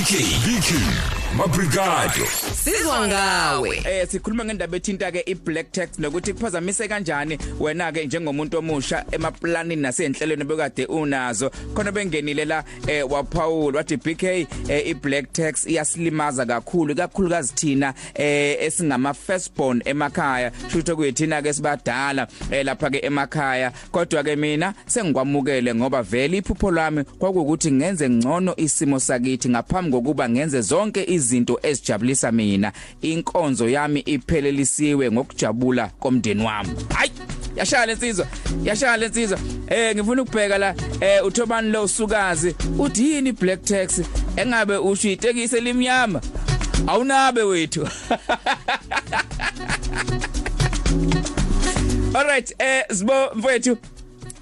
BK BK Mabrigado. Sizwa ngawe. Eh sikhuluma ngendaba ethinta ke iBlack Tax nokuthi kuphazamise kanjani wena ke njengomuntu omusha emaplanini nasenhlelweni bekade unazo. Khona bengenile la eh waPaul wathi BK eh, iBlack Tax iyasilimaza kakhulu kakhulukazi thina eh esingama firstborn emakhaya shutho kuyithina ke sibadala eh, lapha ke emakhaya. Kodwa ke mina sengikwamukele ngoba vele iphupho lami kwakukuthi ngenze ngcono isimo sakithi ngaphambi kokuba ngenze zonke izinto ezijabulisa mina. Inkonzo yami iphelelisiwe ngokujabula komndeni wami. Hayi yashaya lensizwa yashaya lensizwa eh ngifuna ukubheka la eh uthobani lo usukazi uthi yini black tax engabe usho itekisi elimnyama? Awunabe wethu. Alright eh sibo mfowethu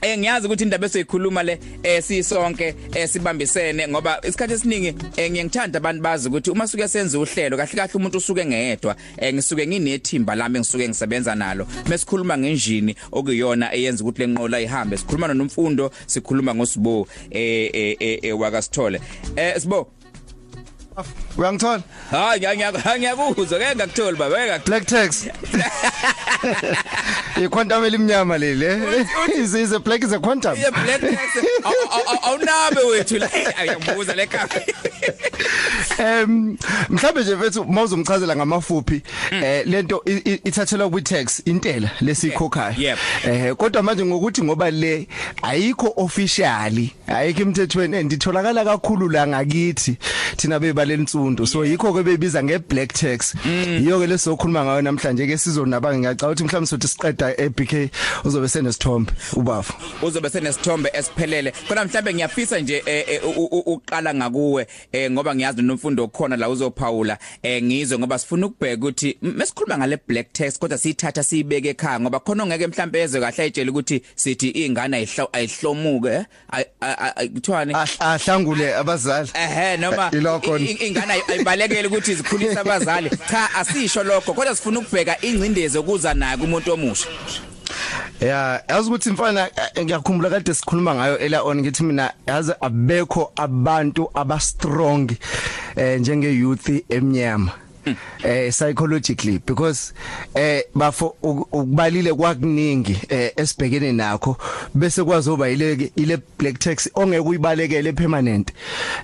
Eh ngiyazi ukuthi indaba esiyikhuluma le eh sisonke eh sibambisene ngoba isikhathi esiningi eh ngiyangithanda abantu bazi ukuthi uma suke senza uhlelo kahle kahle umuntu usuke ngedwa eh ngisuke nginethimba lami ngisuke ngisebenza nalo. Mesikhuluma ngenjini okuyona eyenza ukuthi lenqola ihambe sikhuluma nomfundo sikhuluma ngosibo eh eh eh wakasithole. Eh sibo Uyangithola? hayi ngiyakuzwa ke ngakutholi baba ke Black tax. iquantum elimnyama leli eh? is is a black is a quantum Yeah black tax awunabe wethu la ayabuza le kafe em mhlambe nje mfethu mawuzomchazela ngamafuphi Mm. eh lento ithathelwa kwi tax intela lesikhokhayo eh kodwa manje ngokuthi ngoba le ayikho officially ayikho emthethweni and itholakala kakhulu la ngakithi thina bebaleni nsundu so yikho ke bebiza nge black tax. Mm. iyo ke lesokhuluma ngayo namhlanje ke sizonaba ngiyacabanga ukuthi mhlawumbe sothi siqeda eBK uzobe senesithombe ubafu. Uzobe senesithombe esiphelele. Khona mhlambe ngiyafisa nje eh, eh, uqala ngakuwe eh, ngoba ngiyazi nomfundo okhona la uzophawula ngizwe ngoba sifuna ukubheka ukuthi mesikhuluma ngale black tax kodwa siyithatha siyibeke ekhaya ngoba khona ongeke mhlambe ezwe kahle ayitshela ukuthi sithi ingane ayihlo- ayihlomuke Ah- ahlangule abazali. Ehe noma ingane ay- ayibalekele ukuthi izikhulisa abazali. Cha asisho lokho kodwa sifuna ukubheka ingcindezi okuza nayo kumuntu omusha. Yeah, yazi ukuthi mfana eh, ngiyakhumbula kade sikhuluma ngayo ela on ngithi mina yazi abekho abantu aba strong eh njenge youth emnyama. Eh psychologically because eh bafo uk- ukubalile kwakuningi eh esibhekene nakho bese kwazoba ile ile black tax ongeke uyibalekele permanent.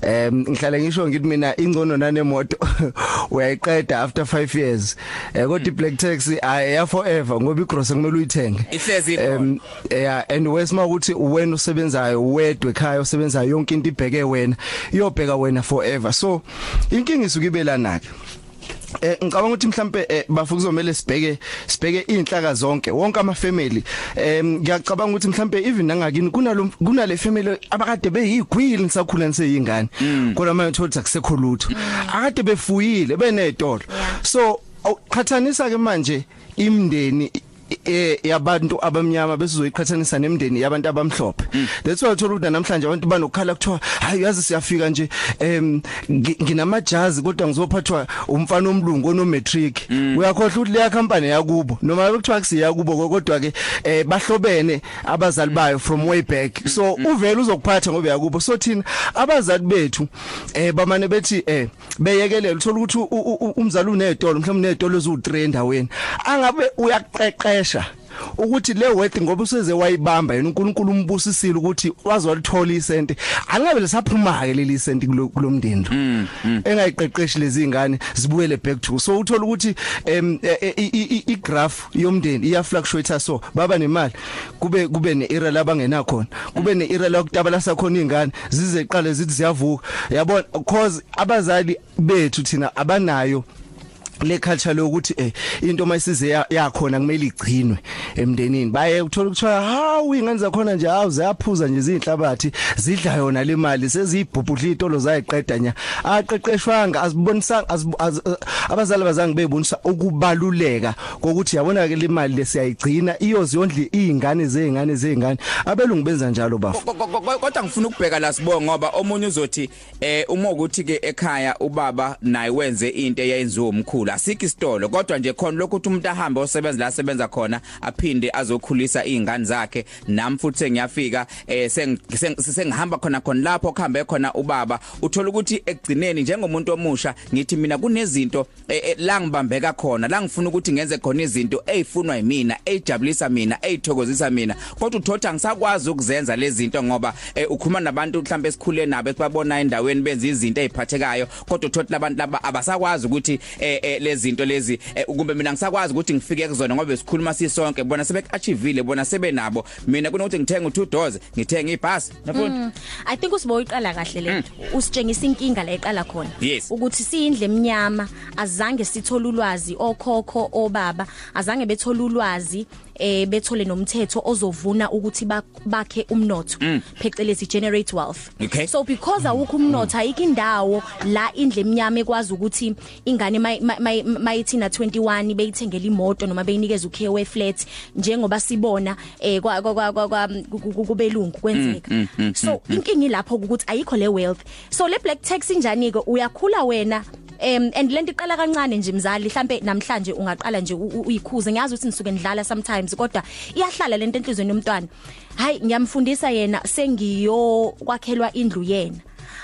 Em ngihlala ngisho ngithi mina ingcono nanemoto uyayiqeda after 5 years. Eh kodwa i black tax aya forever ngoba igross kumele uyithenge. Ihlezi ikhona. Em, yeah and wesima ukuthi wena usebenzayo wedwe ekhaya usebenzayo yonke into ibheke wena iyobheka wena forever. So inkinga isuke ibelana ke Eh ngicabanga ukuthi mhlambe eh, bafu kuzomela sibheke sibheke inhlaka zonke wonke ama family em ngiyacabanga ukuthi mhlambe even nangakini kunalo kunale family abakade beyigwili nisakhula niseyingane. Kodwa manje uthola akusekho lutho. Akade befuyile benezitolo so awuqhathanisa ke manje imndeni eh yabantu abamnyama bese uzoyiqhathanisa nemndeni yabantu abamhlophe. That's why uthola ukuthi namhlanje abantu banokukhala kuthiwa hayi yazi siyafika nje em ngi- nginamajazi kodwa ngizophathwa umfana omlungu ono matric uyakhohle ukuthi leya company yakubo. Noma bekuthiwa kusiya kubo kodwa ke eh bahlobene abazali bayo from way back. So uvela uzokuphatha ngoba yakubo so thina abazali bethu eh bamane bethi eh beyekelela uthola ukuthi u- u- u- umzali unezitolo mhlawumbe unezitolo ezu3 endaweni. Angabe uyaqeqesha ukuthi le worth ngoba useze wayibamba yena uNkulunkulu umbusisile ukuthi wazolithola isente angabe lesaphuma ke leli sente kulo kulomndeni engayiqeqeshi lezi ingane zibuyele back to so uthola ukuthi em e- e- i- i- i graph yomndeni iya fluctuate so baba nemali. Kube kube ne era labangena khona. Kube ne era lokutabala sakhona ingane zize iqale zithi ziyavuka. Yabona cause abazali bethu thina abanayo le culture lokuthi eh into mayisize ya- yakhona kumele igcinwe emndenini. Baye uthola ukuthiwa hawu ingane zakhona nje hawu ziyaphuza nje izinhlabathi zidla yona le mali seziyibhubhudla izitolo zayiqeda nya. Aqeqeshwanga azibonisa abazali bazange bebonisa ukubaluleka kokuthi yabona ke le mali lesiyayigcina iyoziyondli izingane zezingane zezingane abelungu benza njalo bafu. Ko- ko- ko- kodwa ngifuna ukubheka la sibo ngoba omunye uzothi eh uma ukuthi ke ekhaya ubaba naye wenze into eyenziwe umkhulu asikho isitolo kodwa nje khona lokho ukuthi umuntu ahambe osebenza la sebenza khona aphinde azokhulisa izingane zakhe. Nami futhi sengiyafika eh sengihamba khona khona lapho kuhambe khona ubaba. Uthola ukuthi ekugcineni njengomuntu omusha ngithi mina kunezinto eh, eh, la ngibambeka khona la ngifuna ukuthi ngenze khona izinto ezifunwa yimina ejabulisa mina ezithokozisa mina. Kodwa uthotha ngisakwazi ukuzenza lezi zinto ngoba eh, ukhuluma nabantu mhlawumbe esikhule nabo esibabona endaweni benza izinto eziphathekayo kodwa uthothi labantu laba abasakwazi ukuthi lezi zinto lezi kumbe mina ngisakwazi ukuthi ngifike kuzona ngoba sikhuluma sisonke bona sebeachievile bona sebenabo. Mina kunokuthi ngithenga u2 doors ngithenga ibhasi. Yabona i think usibo uyiqala kahle lento usitshengisa inkinga la eqala khona. Yes. ukuthi siyindle eminyama azange sithola ulwazi okhokho obaba azange bethola ulwazi eh bethole nomthetho ozovuna ukuthi bak- bakhe umnotho. Phecelezi generate wealth. Okay. so because awukho umnotho ayikho indawo la indle eminyama ekwazi ukuthi ingane mayithi na 21 beyithengela imoto noma beyinikeza ukhewe flat njengoba sibona eh kwa kwa- kwa kwa- ku- kubelungu kwenzeka. So inkingi lapho ukuthi ayikho le wealth. So le black tax injani ke uyakhula wena Um and lento iqala kancane nje mzali mhlambe namhlanje ungaqala nje u- u- uyikhuze. Ngiyazi ukuthi nisuke ndlala sometimes kodwa iyahlala lento enhlizweni yomntwana. Hayi ngiyamfundisa yena sengiyo kwakhelwa indlu yena.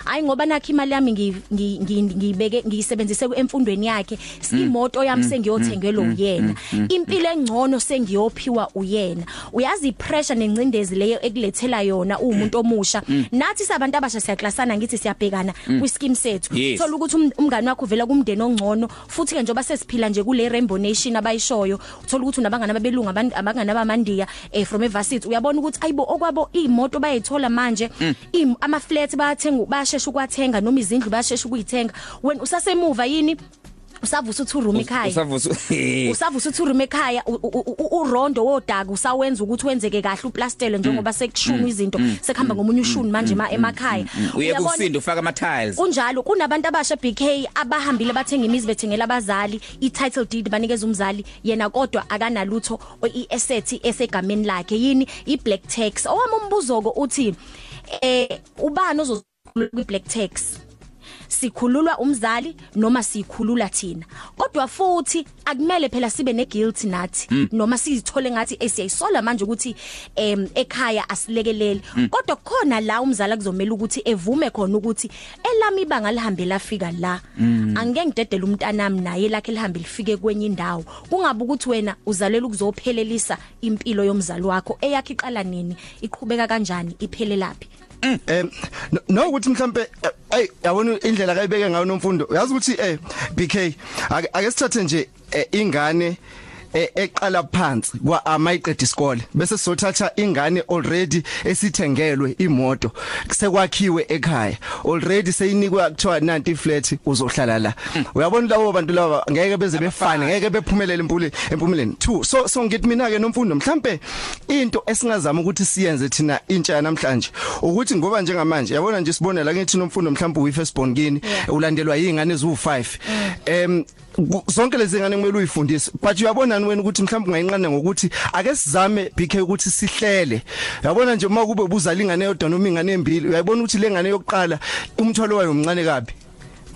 Hayi ngoba nakho imali yami ngi- ngi- ngi- ngiyibeke ngiyisebenzise emfundweni yakhe. Imoto yami sengiyothengelwa uyena impilo engcono sengiyophiwa uyena. Uyazi ipressure nencindezi leyo ekulethela yona umuntu omusha. Nathi sabantu abasha siyaklasana ngithi siyabhekana kwischeme sethu. Yes. thola ukuthi um- umngani wakho uvela kumndeni ongcono futhi ke njoba sesiphila nje kule rainbow nation abayishoyo uthola ukuthi unabangana babelunga abantu abangana bamandiya eh from evarsity uyabona ukuthi ayibo okwabo imoto bayithola manje. Im- ama flats bayathenga bayashesha ukwathenga noma izindlu bayashesha ukuyithenga. Wena usasemuva yini? Usavusa uthi room ekhaya? usavusa usavusa uthi urume ekhaya? U- u- u- urondo wodaka usawenza ukuthi wenzeke kahle uplastele njengoba sekushunwa izinto sekuhamba ngomunye ushuni manje ema- emakhaya. Uye Uyabona? kusinda ufaka ama tiles kunjalo kunabantu abasha BK abahambile bathenga imizi bethengela abazali i-title deed banikeza umzali yena kodwa akanalutho o- i-asset esegameni lakhe. Yini? I-black tax. Owami umbuzo ko uthi eh ubani ozokhulula kwi-black tax. Sikhululwa umzali noma sikhulula thina. Kodwa futhi akumele phela sibe neguilt nathi noma sizithole ngathi esiyayisola manje ukuthi em ekhaya asilekelele kodwa khona la umzali kuzomela ukuthi evume khona ukuthi elami ibanga lihambe lafika la. Angeke ngidedele umntanami naye lakhe lihambe lifike kwenye indawo. Kungabe ukuthi wena uzalela ukuzophelelisa impilo yomzali wakho eyakhe iqala nini? Iqhubeka kanjani? Iphelelaphi? Em no- nokuthi mhlambe eh, ay yabona indlela kayibeke ngayo nomfundo. Uyazi ukuthi eh BK ake sithathe nje eh, ingane eh, eqala phansi kwa amayiqeda isikole. Bese sizothatha ingane already esithengelwe imoto sekwakhiwe ekhaya. Already seyinikwa kuthiwa nanti flat uzohlala la. Uyabona labo bantu laba ngeke beze befane ngeke bephumelele empule empumuleni 2 so so ngithi mina ke nomfundo mhlambe into esingazama ukuthi siyenze thina intsha namhlanje ukuthi ngoba njengamanje yabona nje sibone la ngithi nomfundo mhlambe uyi first born kini ulandelwa yingane eziwu5 em ku- zonke lezi ngane kumele uyifundise but uyabona wena ukuthi mhlawumbe ungayinqanda ngokuthi ake sizame BK ukuthi sihlele. Yabona nje uma kube buzala ingane yodwa noma ingane embili uyayibona ukuthi le ngane yokuqala umthwalo wayo umncane kabi?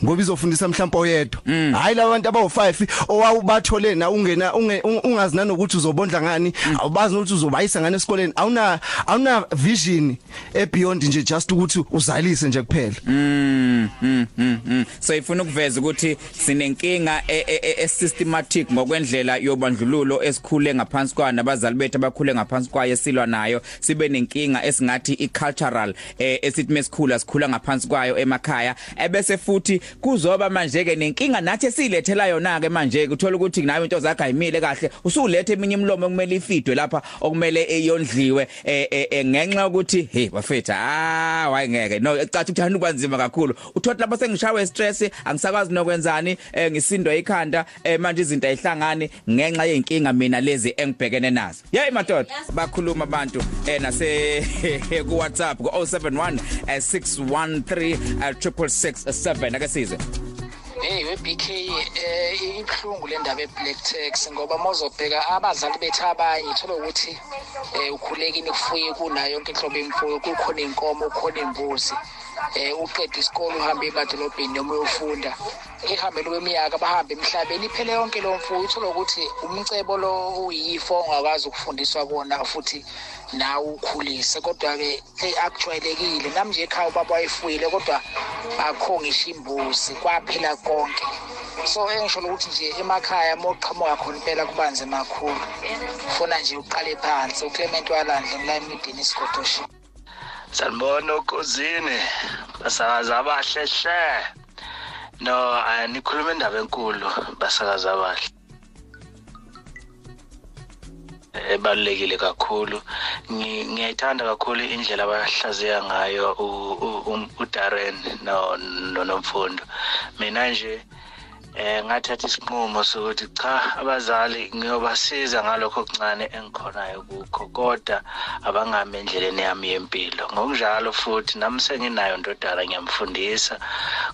Ngoba izofundisa mhlawumbe oyedwa. Hayi labantu abawu5 owawubathole na ungena unge- un- ungazi nanokuthi uzobondla ngani awubazi ukuthi uzobayisa ngane esikoleni. Awuna awuna vision e beyond nje just ukuthi uzalise nje kuphela. Mm, mm, mm, mm. so ifuna ukuveza ukuthi sinenkinga e- e- e- e- systematic ngokwendlela yobandlululo esikhule ngaphansi kwayo nabazali bethu abakhule ngaphansi kwayo esilwa nayo. Sibe nenkinga esingathi i-cultural eh, esithi mesikhula sikhula ngaphansi kwayo emakhaya. Ebese futhi kuzoba manje ke nenkinga nathi silethela yona ke manje uthola ukuthi nawe into zakhe ayimile kahle. Usulethe eminye imlomo kumele ifidwe lapha okumele eyondliwe eh, eh, eh, ngenxa yokuthi hey bafethu ah wayengeke no ecathi ukuthi hanu kwanzima kakhulu. Uthothi lapho sengishawe stress angisakwazi nokwenzani ngisindwa ikhanda manje izinto ayihlangani ngenxa yeinkinga mina lezi engibhekene nazo. Hey madoda bakhuluma abantu nase ku WhatsApp ku 071 eh, 613 667 ake size? Hey weBK eh ibhlungu le ndaba eBlack Tax ngoba mawuzobheka abazali bethu abanye ithola ukuthi eh ukhulekini kufuye kunayo yonke inhlobo yemfuyo kukhona inkomo kukhona imbuzi eh uqeda isikole uhambe emadolobheni noma uyofunda. Ehambeni kweminyaka bahambe emhlabeni iphele yonke lo mfuyo uthola ukuthi umcebo lo uyifo ongakwazi ukufundiswa kona futhi nawe ukhulise. Kodwa-ke akujwayelekile. Nami nje ekhaya ubaba wayefuyile kodwa bakhongisha imbuzi kwaphela konke. So engisho ukuthi nje emakhaya uma uqhamuka khona impela kuba nzima kakhulu. Funa nje uqale phansi. Uclement walandle ngila emidini isigodoshi sanibona ukuzini basakazi abahle hle no eh, nikhuluma indaba enkulu basakazi abahle. Ebalulekile kakhulu. Ngi- ngiyayithanda kakhulu indlela abahlaziya ngayo u- u- um- uDarren no no- nomfundo. Mina nje eh ngathatha isinqumo sokuthi cha abazali ngiyobasiza ngalokho okuncane engikhonayo kukho kodwa abangami endleleni yami yempilo. Ngokunjalo futhi nami senginayo ndodana ngiyamfundisa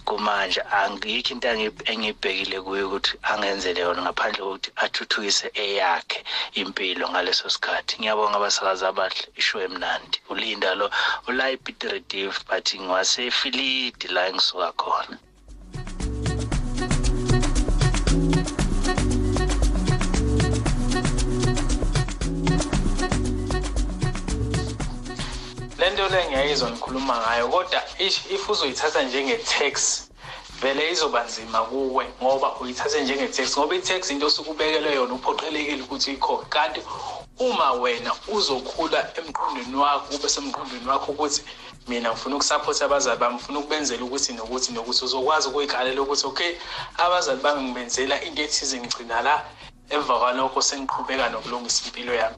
kumanje. Angikho into engi- engiyibhekile kuyo ukuthi angenzele yona ngaphandle kokuthi athuthukise eyakhe impilo ngaleso sikhathi. Ngiyabonga abasakazi abahle isho emnandi. Ulinda lo ula ePiet Retief but ngiwasefilidi la engisuka khona. Lento le ngiyayizwa nikhuluma ngayo kodwa if if uzoyithatha njenge-tax vele izoba nzima kuwe ngoba uyithathe njenge-tax ngoba i-tax into osuke ubekelwe yona uphoqelekile ukuthi ikhona. Kanti uma wena uzokhula emqondweni wakho kube semqondweni wakho ukuthi mina ngifuna ukusaphotha abazali bami ngifuna ukubenzela ukuthi nokuthi nokuthi uzokwazi ukuyikhalela ukuthi okay abazali bami ngibenzela into ethize ngigcina la emva kwalokho sengiqhubeka nokulungisa impilo yami.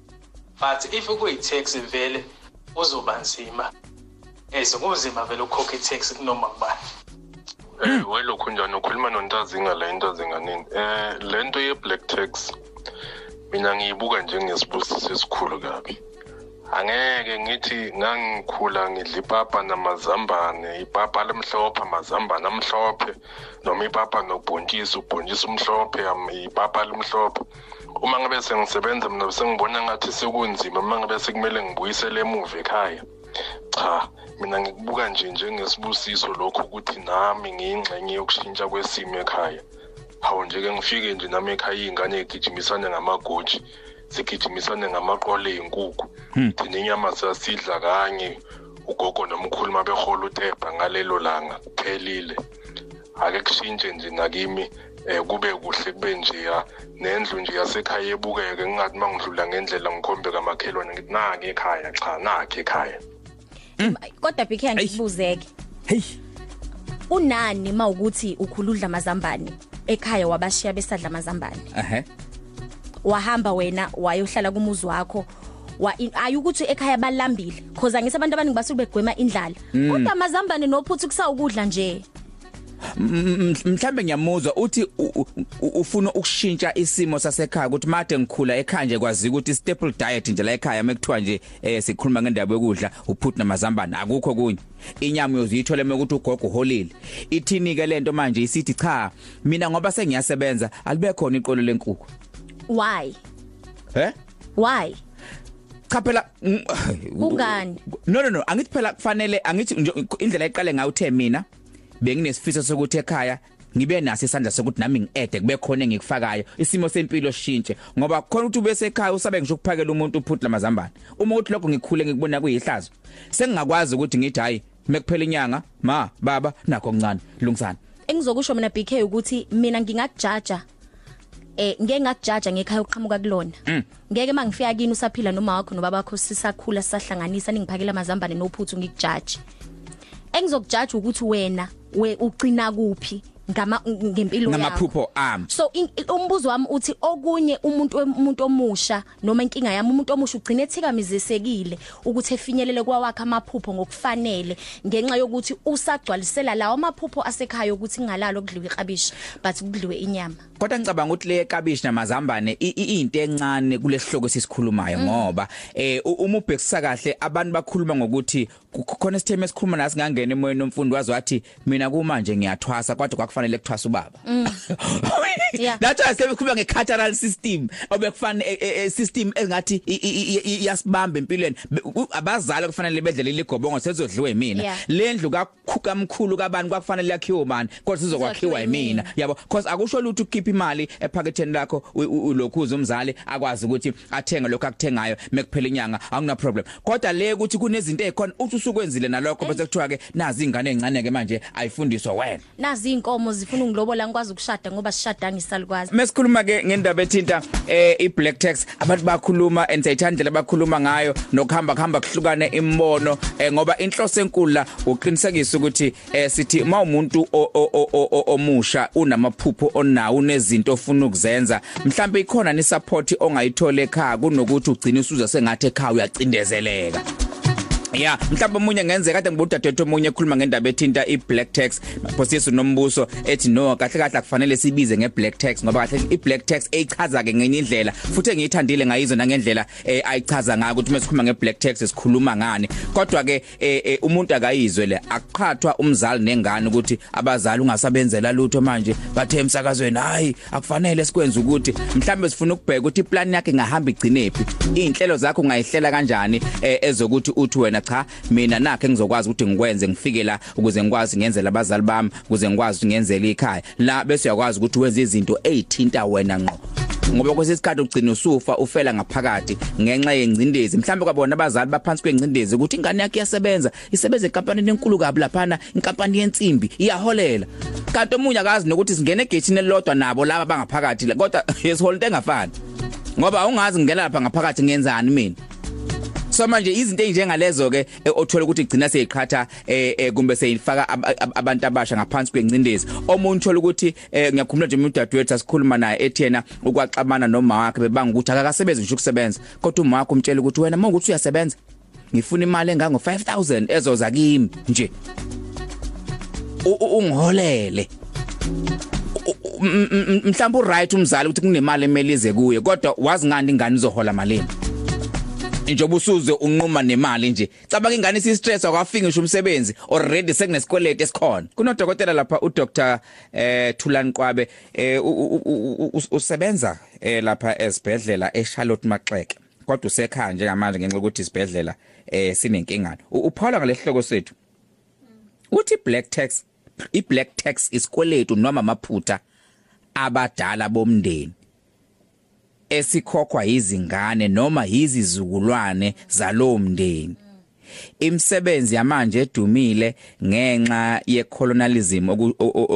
But if kuyi-tax vele uzoba nzima. As kunzima vele ukukhokha i-tax kunoma kubani Eh welokhu njani ukhuluma nontazinga la intazinga nini eh lento ye black tax mina ngiyibuka njengesibusiso esikhulu kabi. Angeke ngithi ngangikhula ngidla ipapa namazambane ipapa lemhlophe amazambane amhlophe noma ipapa nobhontshisi ubhontshisi umhlophe ipapa limhlophe. Uma ngabe sengisebenza mina sengibona ngathi sekunzima. Uma ngabe sekumele ngibuyisele emuva ekhaya cha mina ngikubuka nje njengesibusiso lokho ukuthi nami ngiyingxenye yokushintsha kwesimo ekhaya. Hawu nje-ke ngifike nje nami ekhaya iy'ngane yigijimisane ngamagoji sigijimisane ngamaqole ey'nkukhu. Thina inyama sasidla kanye ugogo nomkhulu uma behola utebha ngalelo langa kuphelile. Ake kushintshe nje nakimi um kube kuhle kube njeya nendlu nje yasekhaya ebukeke ngingathi uma ngidlula ngendlela ngikhombe kamakhelwane ngithi nake ekhaya cha nakhe ekhaya. Kodwa bikhe angibuzeke hey. Unani mawukuthi ukhuludla amazambane ekhaya wabashiya besadla amazambane? Ehe. Wahamba wena wayohlala kumuzi wakho wa in- ayukuthi ekhaya balambile cause angise abantu abaningi basuke begwema indlala. Kodwa amazambane nophuthu kusawukudla nje. M- mhlambe ngiyamuzwa uthi u- u- u- ufuna ukushintsha isimo sasekhaya ukuthi made ngikhula ekhaya nje kwazi ukuthi staple diet nje la ekhaya mekuthiwa nje eh sikhuluma ngendaba yokudla uphuthu namazambane akukho kunye inyama uyozithola mekuthi ugogo uholile. Ithini ke lento manje? Isithi cha mina ngoba sengiyasebenza alibe khona iqolo lenkukhu why? He? Why? Cha phela mm, Kungani? no no no angithi phela kufanele angithi nje indlela eqale ngayo uthe mina benginesifiso sokuthi ekhaya ngibe naso isandla sokuthi nami ngiede kube khona engikufakayo isimo sempilo sishintshe. Ngoba khona ukuthi ube sekhaya usabe ngisho ukuphakela umuntu uphuthu lamazambane uma uthi lokho ngikhule ngikubona kuyihlazo sengingakwazi ukuthi ngithi hayi mekuphela inyanga ma baba nakho okuncane lungisana engizokusho mina BK ukuthi mina ngingakujaja eh ngeke ngakujaja ngekhaya oqhamuka kulona. Ngeke mangifika kini usaphila noma wakho nobaba wakho sisakhula sisahlanganisa ningiphakela amazambane nophuthu ngikujaji engizokujaja ukuthi wena we ugcina kuphi ngama ngempilo yakho? Ngamaphupho ami. So in- umbuzo wami uthi okunye umuntu umuntu omusha noma inkinga yami umuntu omusha ugcina ethikamizisekile ukuthi efinyelele kwawakhe amaphupho ngokufanele ngenxa yokuthi usagcwalisela lawo amaphupho asekhaya ukuthi ngalalo kudliwe iklabishi but kudliwe inyama? Kodwa ngicabanga ukuthi le kabishi namazambane into encane kulesihloko sisikhulumayo ngoba eh uma ubhekisa kahle abantu bakhuluma ngokuthi ku- khona isitheme esikhuluma nasi ngangena emoyeni nomfundi wazi wathi mina kumanje ngiyathwasa kodwa kwakufanele kuthwasa ubaba. Yeah. That's why sebekhuluma ngecultural system obekufanele system engathi i- i- i- iyasibamba empilweni. Be- u- abazali kufanele bedlele ligobongo sezodliwe mina Yeah. lendlu ukukhuka mkhulu kabani kwakufanele yakhiwe mani kodwa sizokwakhiwa yimina. yabo because akusho lutho ukukhipha imali ephaketheni lakho ulokhuza umzali akwazi ukuthi athenge lokho akuthengayo mekuphela inyanga akuna problem. Kodwa le ukuthi kunezinto ezikhona uthi usukwenzile nalokho bese kuthiwa ke nazi ingane ezincane ke manje ayifundiswa wena. Nazi inkomo zifuna ungilobola ngikwazi ukushada ngoba sishadanga isalukwazi mesikhuluma ke ngendaba ethinta eh i-black tax abantu bakhuluma and sayithandlela bakhuluma ngayo nokuhamba kuhamba kuhlukane imbono eh, ngoba inhloso enkulu la uqinisekisa ukuthi eh, sithi mawumuntu omusha unamaphupho onawo unezinto ofuna ukuzenza mhlambe ikhona ni support ongayithola ekhaya kunokuthi ugcine usuza sengathi ekhaya uyacindezeleka Yeah mhlawumbe umunye ngenzeka kade ngibuda dadethu omunye ekhuluma ngendaba ethinta iBlack tax. Phosisi nombuso ethi no kahle kahle akufanele sibize ngeBlack tax ngoba kahle iBlack tax eyichaza ke ngenye indlela. Futhi engiyithandile ngayizo nangendlela eh ayichaza ngayo ukuthi mesikhuluma ngeBlack tax sikhuluma ngani. Kodwa ke eh umuntu akayizwe le akuqhathwa umzali nengane ukuthi abazali ungasabenzela lutho manje. Bathe emsakazweni hayi akufanele sikwenze ukuthi. Mhlawumbe sifuna ukubheka ukuthi iplan yakhe ngahamba igcinephi inhlelo zakho ungayihlela kanjani ezokuthi uthi wena cha mina nakhe ngizokwazi ukuthi ngikwenze ngifike la ukuze ngikwazi ngenzele abazali bami ukuze ngikwazi ukuthi ngenzele ikhaya. La bese uyakwazi ukuthi wenze izinto ezithinta wena ngqo. Ngoba kwesisikhathi ugcina usufa ufela ngaphakathi ngenxa yengcindezi. Mhlawumbe kwabona abazali baphansi kwengcindezi ukuthi ingane yakhe iyasebenza isebenza enkampanini enkulu kabi laphana inkampani yensimbi iyaholela. Kanti omunye akazi nokuthi singene egethini elilodwa nabo laba bangaphakathi kodwa yesiholide engafani ngoba ungazi ngingena lapha ngaphakathi ngenzani mina. So manje izinto ezinjengalezo ke othola ukuthi igcina seyiqhatha eh kumbe seyifaka abantu abasha ngaphansi kwencindezi omunye uthola ukuthi ngiyakhumbula nje umuntu dadewethu asikhuluma naye ethi yena ukwaxabana noma wakhe bebanga ukuthi akakasebenzi nje ukusebenza. Kodwa uma wakho umtshela ukuthi wena mawukuthi uyasebenza ngifuna imali engango 5000 ezoza kimi nje. Ungiholele. Mhlawumbe uright umzali ukuthi kunemali emelize kuye kodwa wazi ngani ingane izohola malini. Njengoba usuze unquma nemali nje. Cabanga ingane isi stress akwafika ngisho umsebenzi already sekunesikweleti esikhona. Kunodokotela lapha uDr eh Thulani Qwabe eh usebenza eh lapha esibhedlela eCharlotte Maxeke. Kodwa usekhaya njengamanje ngenxa ukuthi isibhedlela eh sinenkingana uphawula ngalehloko sethu. Uthi black tax i black tax isikweletu noma amaphutha abadala bomndeni. Esikhokhwa izingane noma izizukulwane zalomndeni imisebenzi yamanje edumile ngenxa yecolonialism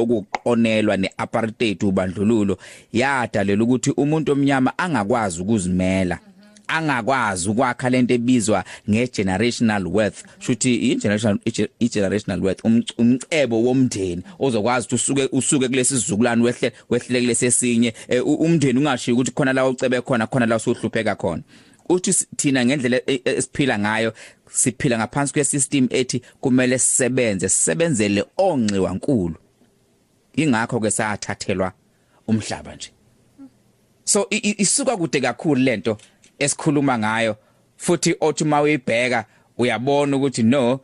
okuqonelwa neapartheid ubandlululo yadalela ukuthi umuntu omnyama angakwazi ukuzimela. Angakwazi ukwakha lento ebizwa ngegenerational wealth. Shuthi igenerational igenerational wealth umcebo womndeni ozokwazi ukuthi usuke usuke kulesi sizukulwane wehle wehlele kulesesinye umndeni ungashiya ukuthi khona la ucebe khona khona la usuhlupheka khona. Uthi thina ngendlela esiphila ngayo siphila ngaphansi kwesystem ethi kumele sisebenze sisebenzele onxiwa nkulu ingakho ke sathathelwa umhlaba nje. So isuka kude kakhulu lento. Esikhuluma ngayo. Futhi othi mawuyibheka uyabona ukuthi no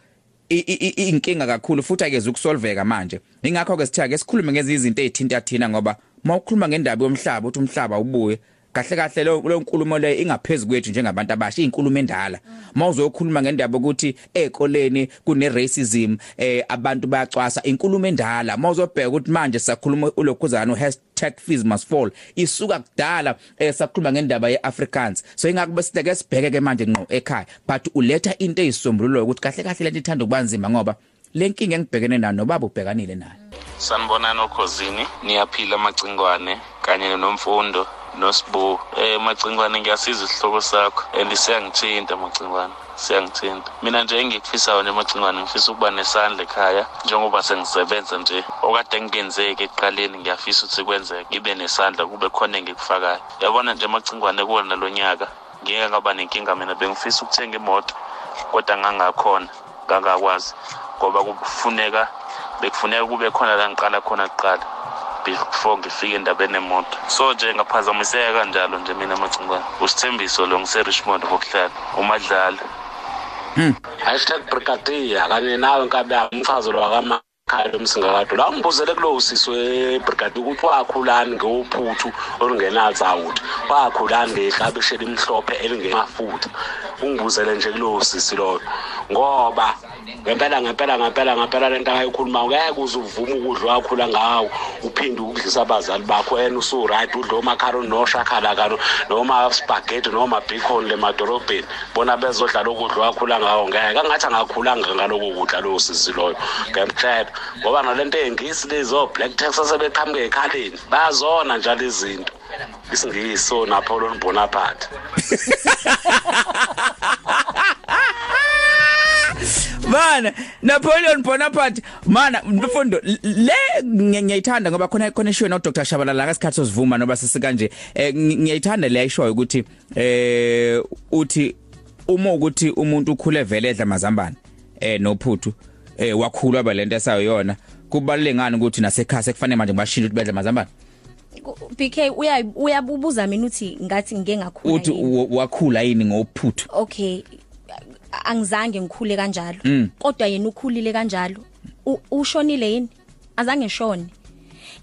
inkinga kakhulu futhi akeze ukusolveka manje. Ingakho ke sithiya ke sikhulume ngezi izinto ezithinta thina ngoba mawukhuluma ngendaba yomhlaba uthi umhlaba ubuye kahle kahle lo nkulumo le ingaphezulu kwethu njengabantu abasha inkulumo endala. Mawuzokhuluma ngendaba ukuthi ezikoleni kune racism eh abantu bayacwasa inkulumo endala. Mawuzobheka ukuthi manje sisakhuluma ulokhuzana #fees must fall. Isuka kudala esakhuluma ngendaba yeAfrikaans. So ingakube siteke sibheke ke manje ngqo ekhaya. But uletha into ezisombululo ukuthi kahle kahle lento ithanda ukubanzima ngoba lenkinga engibhekene nayo nobaba ubhekanile nayo. Sanibonani okhosini niyaphila amacingwane kanye nomfundo. Nosibu eh macingwane ngiyasiza isihloko sakho. And siyangithinta macingwane siyangithinta. Mina nje engikufisayo nje macingwane ngifisa ukuba nesandla ekhaya njengoba sengisebenza nje. Okade ngingenzeki ekuqaleni ngiyafisa ukuthi kwenzeke ngibe nesandla kube khona engikufakayo. Yabona nje macingwane kuwona lo nyaka. Ngeke ngaba nenkinga mina bengifisa ukuthenga imoto kodwa ngangakhona ngangakwazi. Ngoba kufuneka bekufuneka kube khona la ngiqala khona kuqala. Before ngifike endabeni emoto so nje ngaphazamiseka kanjalo nje mina macingwane usithembiso lo ngise-richmond kokuhlala umadlala. Hmm. Hashtag brigadier kanye nawe nkabe umfazi lo wakama khaya lomsingakade la ngibuzele kulo usisi webrigade ukuthi wakhulani ngewophuthu olungenazawuthi. Wakhulani ngehlabe shela imhlophe elingemafutha. Ungibuzele nje kulo usisi loyo ngoba ngempela ngempela ngempela ngempela lento akayikhuluma ngeke uze uvume ukudla wakhula ngawo uphinde ukudlisa abazali bakho and usu right udla omakharoni noshakhala kano noma spaghetti noma bacon le madorobheni. Bona bezodla lokudla wakhula ngawo ngeke angathi angakhulanga ngaloko kudla lo sisi loyo. Ngemhlebe ngoba nalento ey'ngisi lezo black tax asebeqhamuke ekhaleni bayazona njalo izinto. Isingiso napoleon bonaparte. Mana Napoleon Bonaparte mana mfundo le ngiyayithanda ngoba khona khona show no Dr Shabalala ngasikhathi sozivuma noba sisikanje eh, ngiyayithanda le ayishoyo ukuthi eh uthi uma ukuthi umuntu ukhule vele edla mazambane eh nophuthu eh wakhulwa balento esayo yona. Kubalule ngani ukuthi nasekhaya sekufanele manje bashintshe ukuthi bedle mazambane? BK uya uyabubuza mina uthi ngathi ngike ngakhula uthi wakhula yini ngophuthu? Okay angizange ngikhule kanjalo. Mm. kodwa yena ukhulile kanjalo. U- ushonile yini? Azange ngishone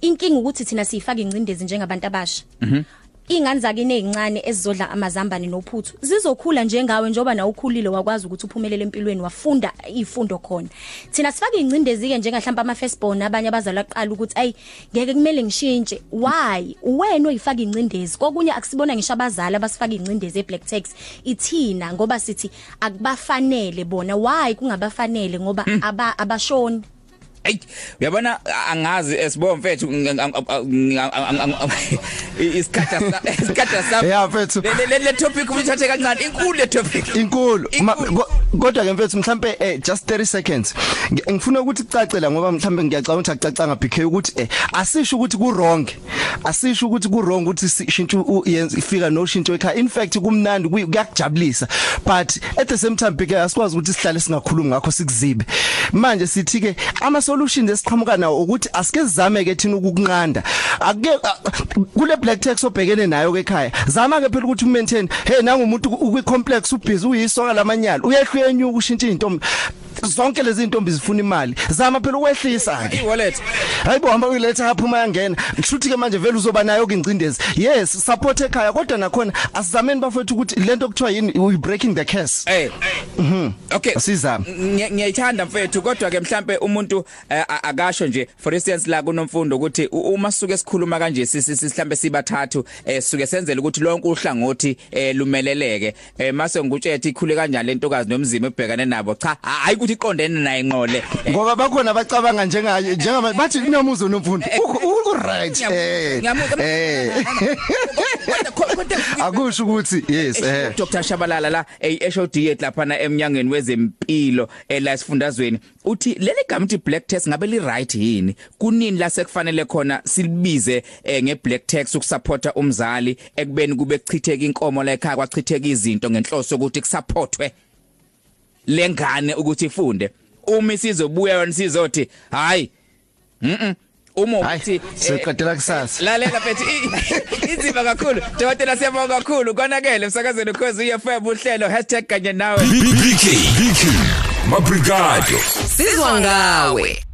inkinga ukuthi thina siyifaka ingcindezi njengabantu abasha. Mhm. Ingane zakini ezincane ezizodla amazambane nophuthu zizokhula njengawe njoba na ukhulile wakwazi ukuthi uphumelele empilweni wafunda izifundo khona. Thina sifaka ingcindezi ke njengahlamba ama firstborn abanye abazalwa aqala ukuthi ay ngeke kumele ngishintshe. Why? Wena oyifaka ingcindezi? Kokunye akusibona ngisho abazali abasifaka ingcindezi eBlack Tax ithina ngoba sithi akubafanele bona. Why kungabafanele ngoba aba abashoni? Ey uyabona angazi esibona mfethu isikhatha isikhatha sami Yeah, mfethu. le topic uyithathe kancane inkulu le topic. Inkulu. Kodwa ke mfethu mhlambe eh just 30 seconds. Ngi- ngifuna ukuthi kucacela ngoba mhlambe ngiyacabanga ukuthi akucacanga BK ukuthi eh asisho ukuthi ku wrong asisho ukuthi ku wrong ukuthi yenza ifika no shintsho ekhaya. In fact kumnandi kuyakujabulisa. But at the same time BK asikwazi ukuthi sihlale singakhulumi ngakho sikuzibe. Manje sithi ke ama solutions esiqhamuka nawo ukuthi asike sizame ke thina ukukunqanda. Akuke a- kule black tax obhekene nayo ke ekhaya zama ke phela ukuthi umaintain hey nangu umuntu ukwi complex ubhizi uyisoka lamanyala uyehluyenyuka ushintsha izintombi zonke lezi zintombi zifuna imali. Zama phela ukwehlisa ke wallet hayibo hamba uyiletha yaphuma yangena. Kushuthi ke manje vele uzoba nayo ke ingcindezi. Yes support ekhaya kodwa nakhona asizameni bafethu ukuthi lento kuthiwa yini we breaking the curse. Eh mhm. Okay. Asizama. Ngiya- ngiyayithanda mfethu kodwa ke mhlambe umuntu eh, akasho nje for instance la kunomfundo ukuthi uma suke sikhuluma kanje sisi sihlambe sibathathu eh suke senzele ukuthi lonke uhlangothi eh lumeleleke. Mase ngikutshethe ikhule kanjani lentokazi nomzimo ebhekane nabo. Cha hayi ukuthi iqondene naye ngqole. Ngoba bakhona abacabanga njengaye njengama bathi kunamuzo nomfundo u right eh. eh. akusho ukuthi yes eh Dr. Shabalala la eShod yet lapha na eminyangweni wezempilo la esifundazweni uthi leli gama uthi black tax ngabe li right yini? Kunini la sekufanele khona silibize eh, nge black tax ukusupporta umzali ekubeni kube chitheka inkomo la ekhaya kwachitheka izinto ngenhloso ukuthi kusupportwe? Lengane ukuthi ifunde. Uma isizobuya yona sizothi hayi mhm uma uthi siqedela kusasa. lalela mfethu i- inzima kakhulu. Dokotela siyabonga kakhulu. Konakele umsakazweni ukhozi UFM uhlelo #kanye nawe. BK BK Mabrigado. Sizwa ngawe.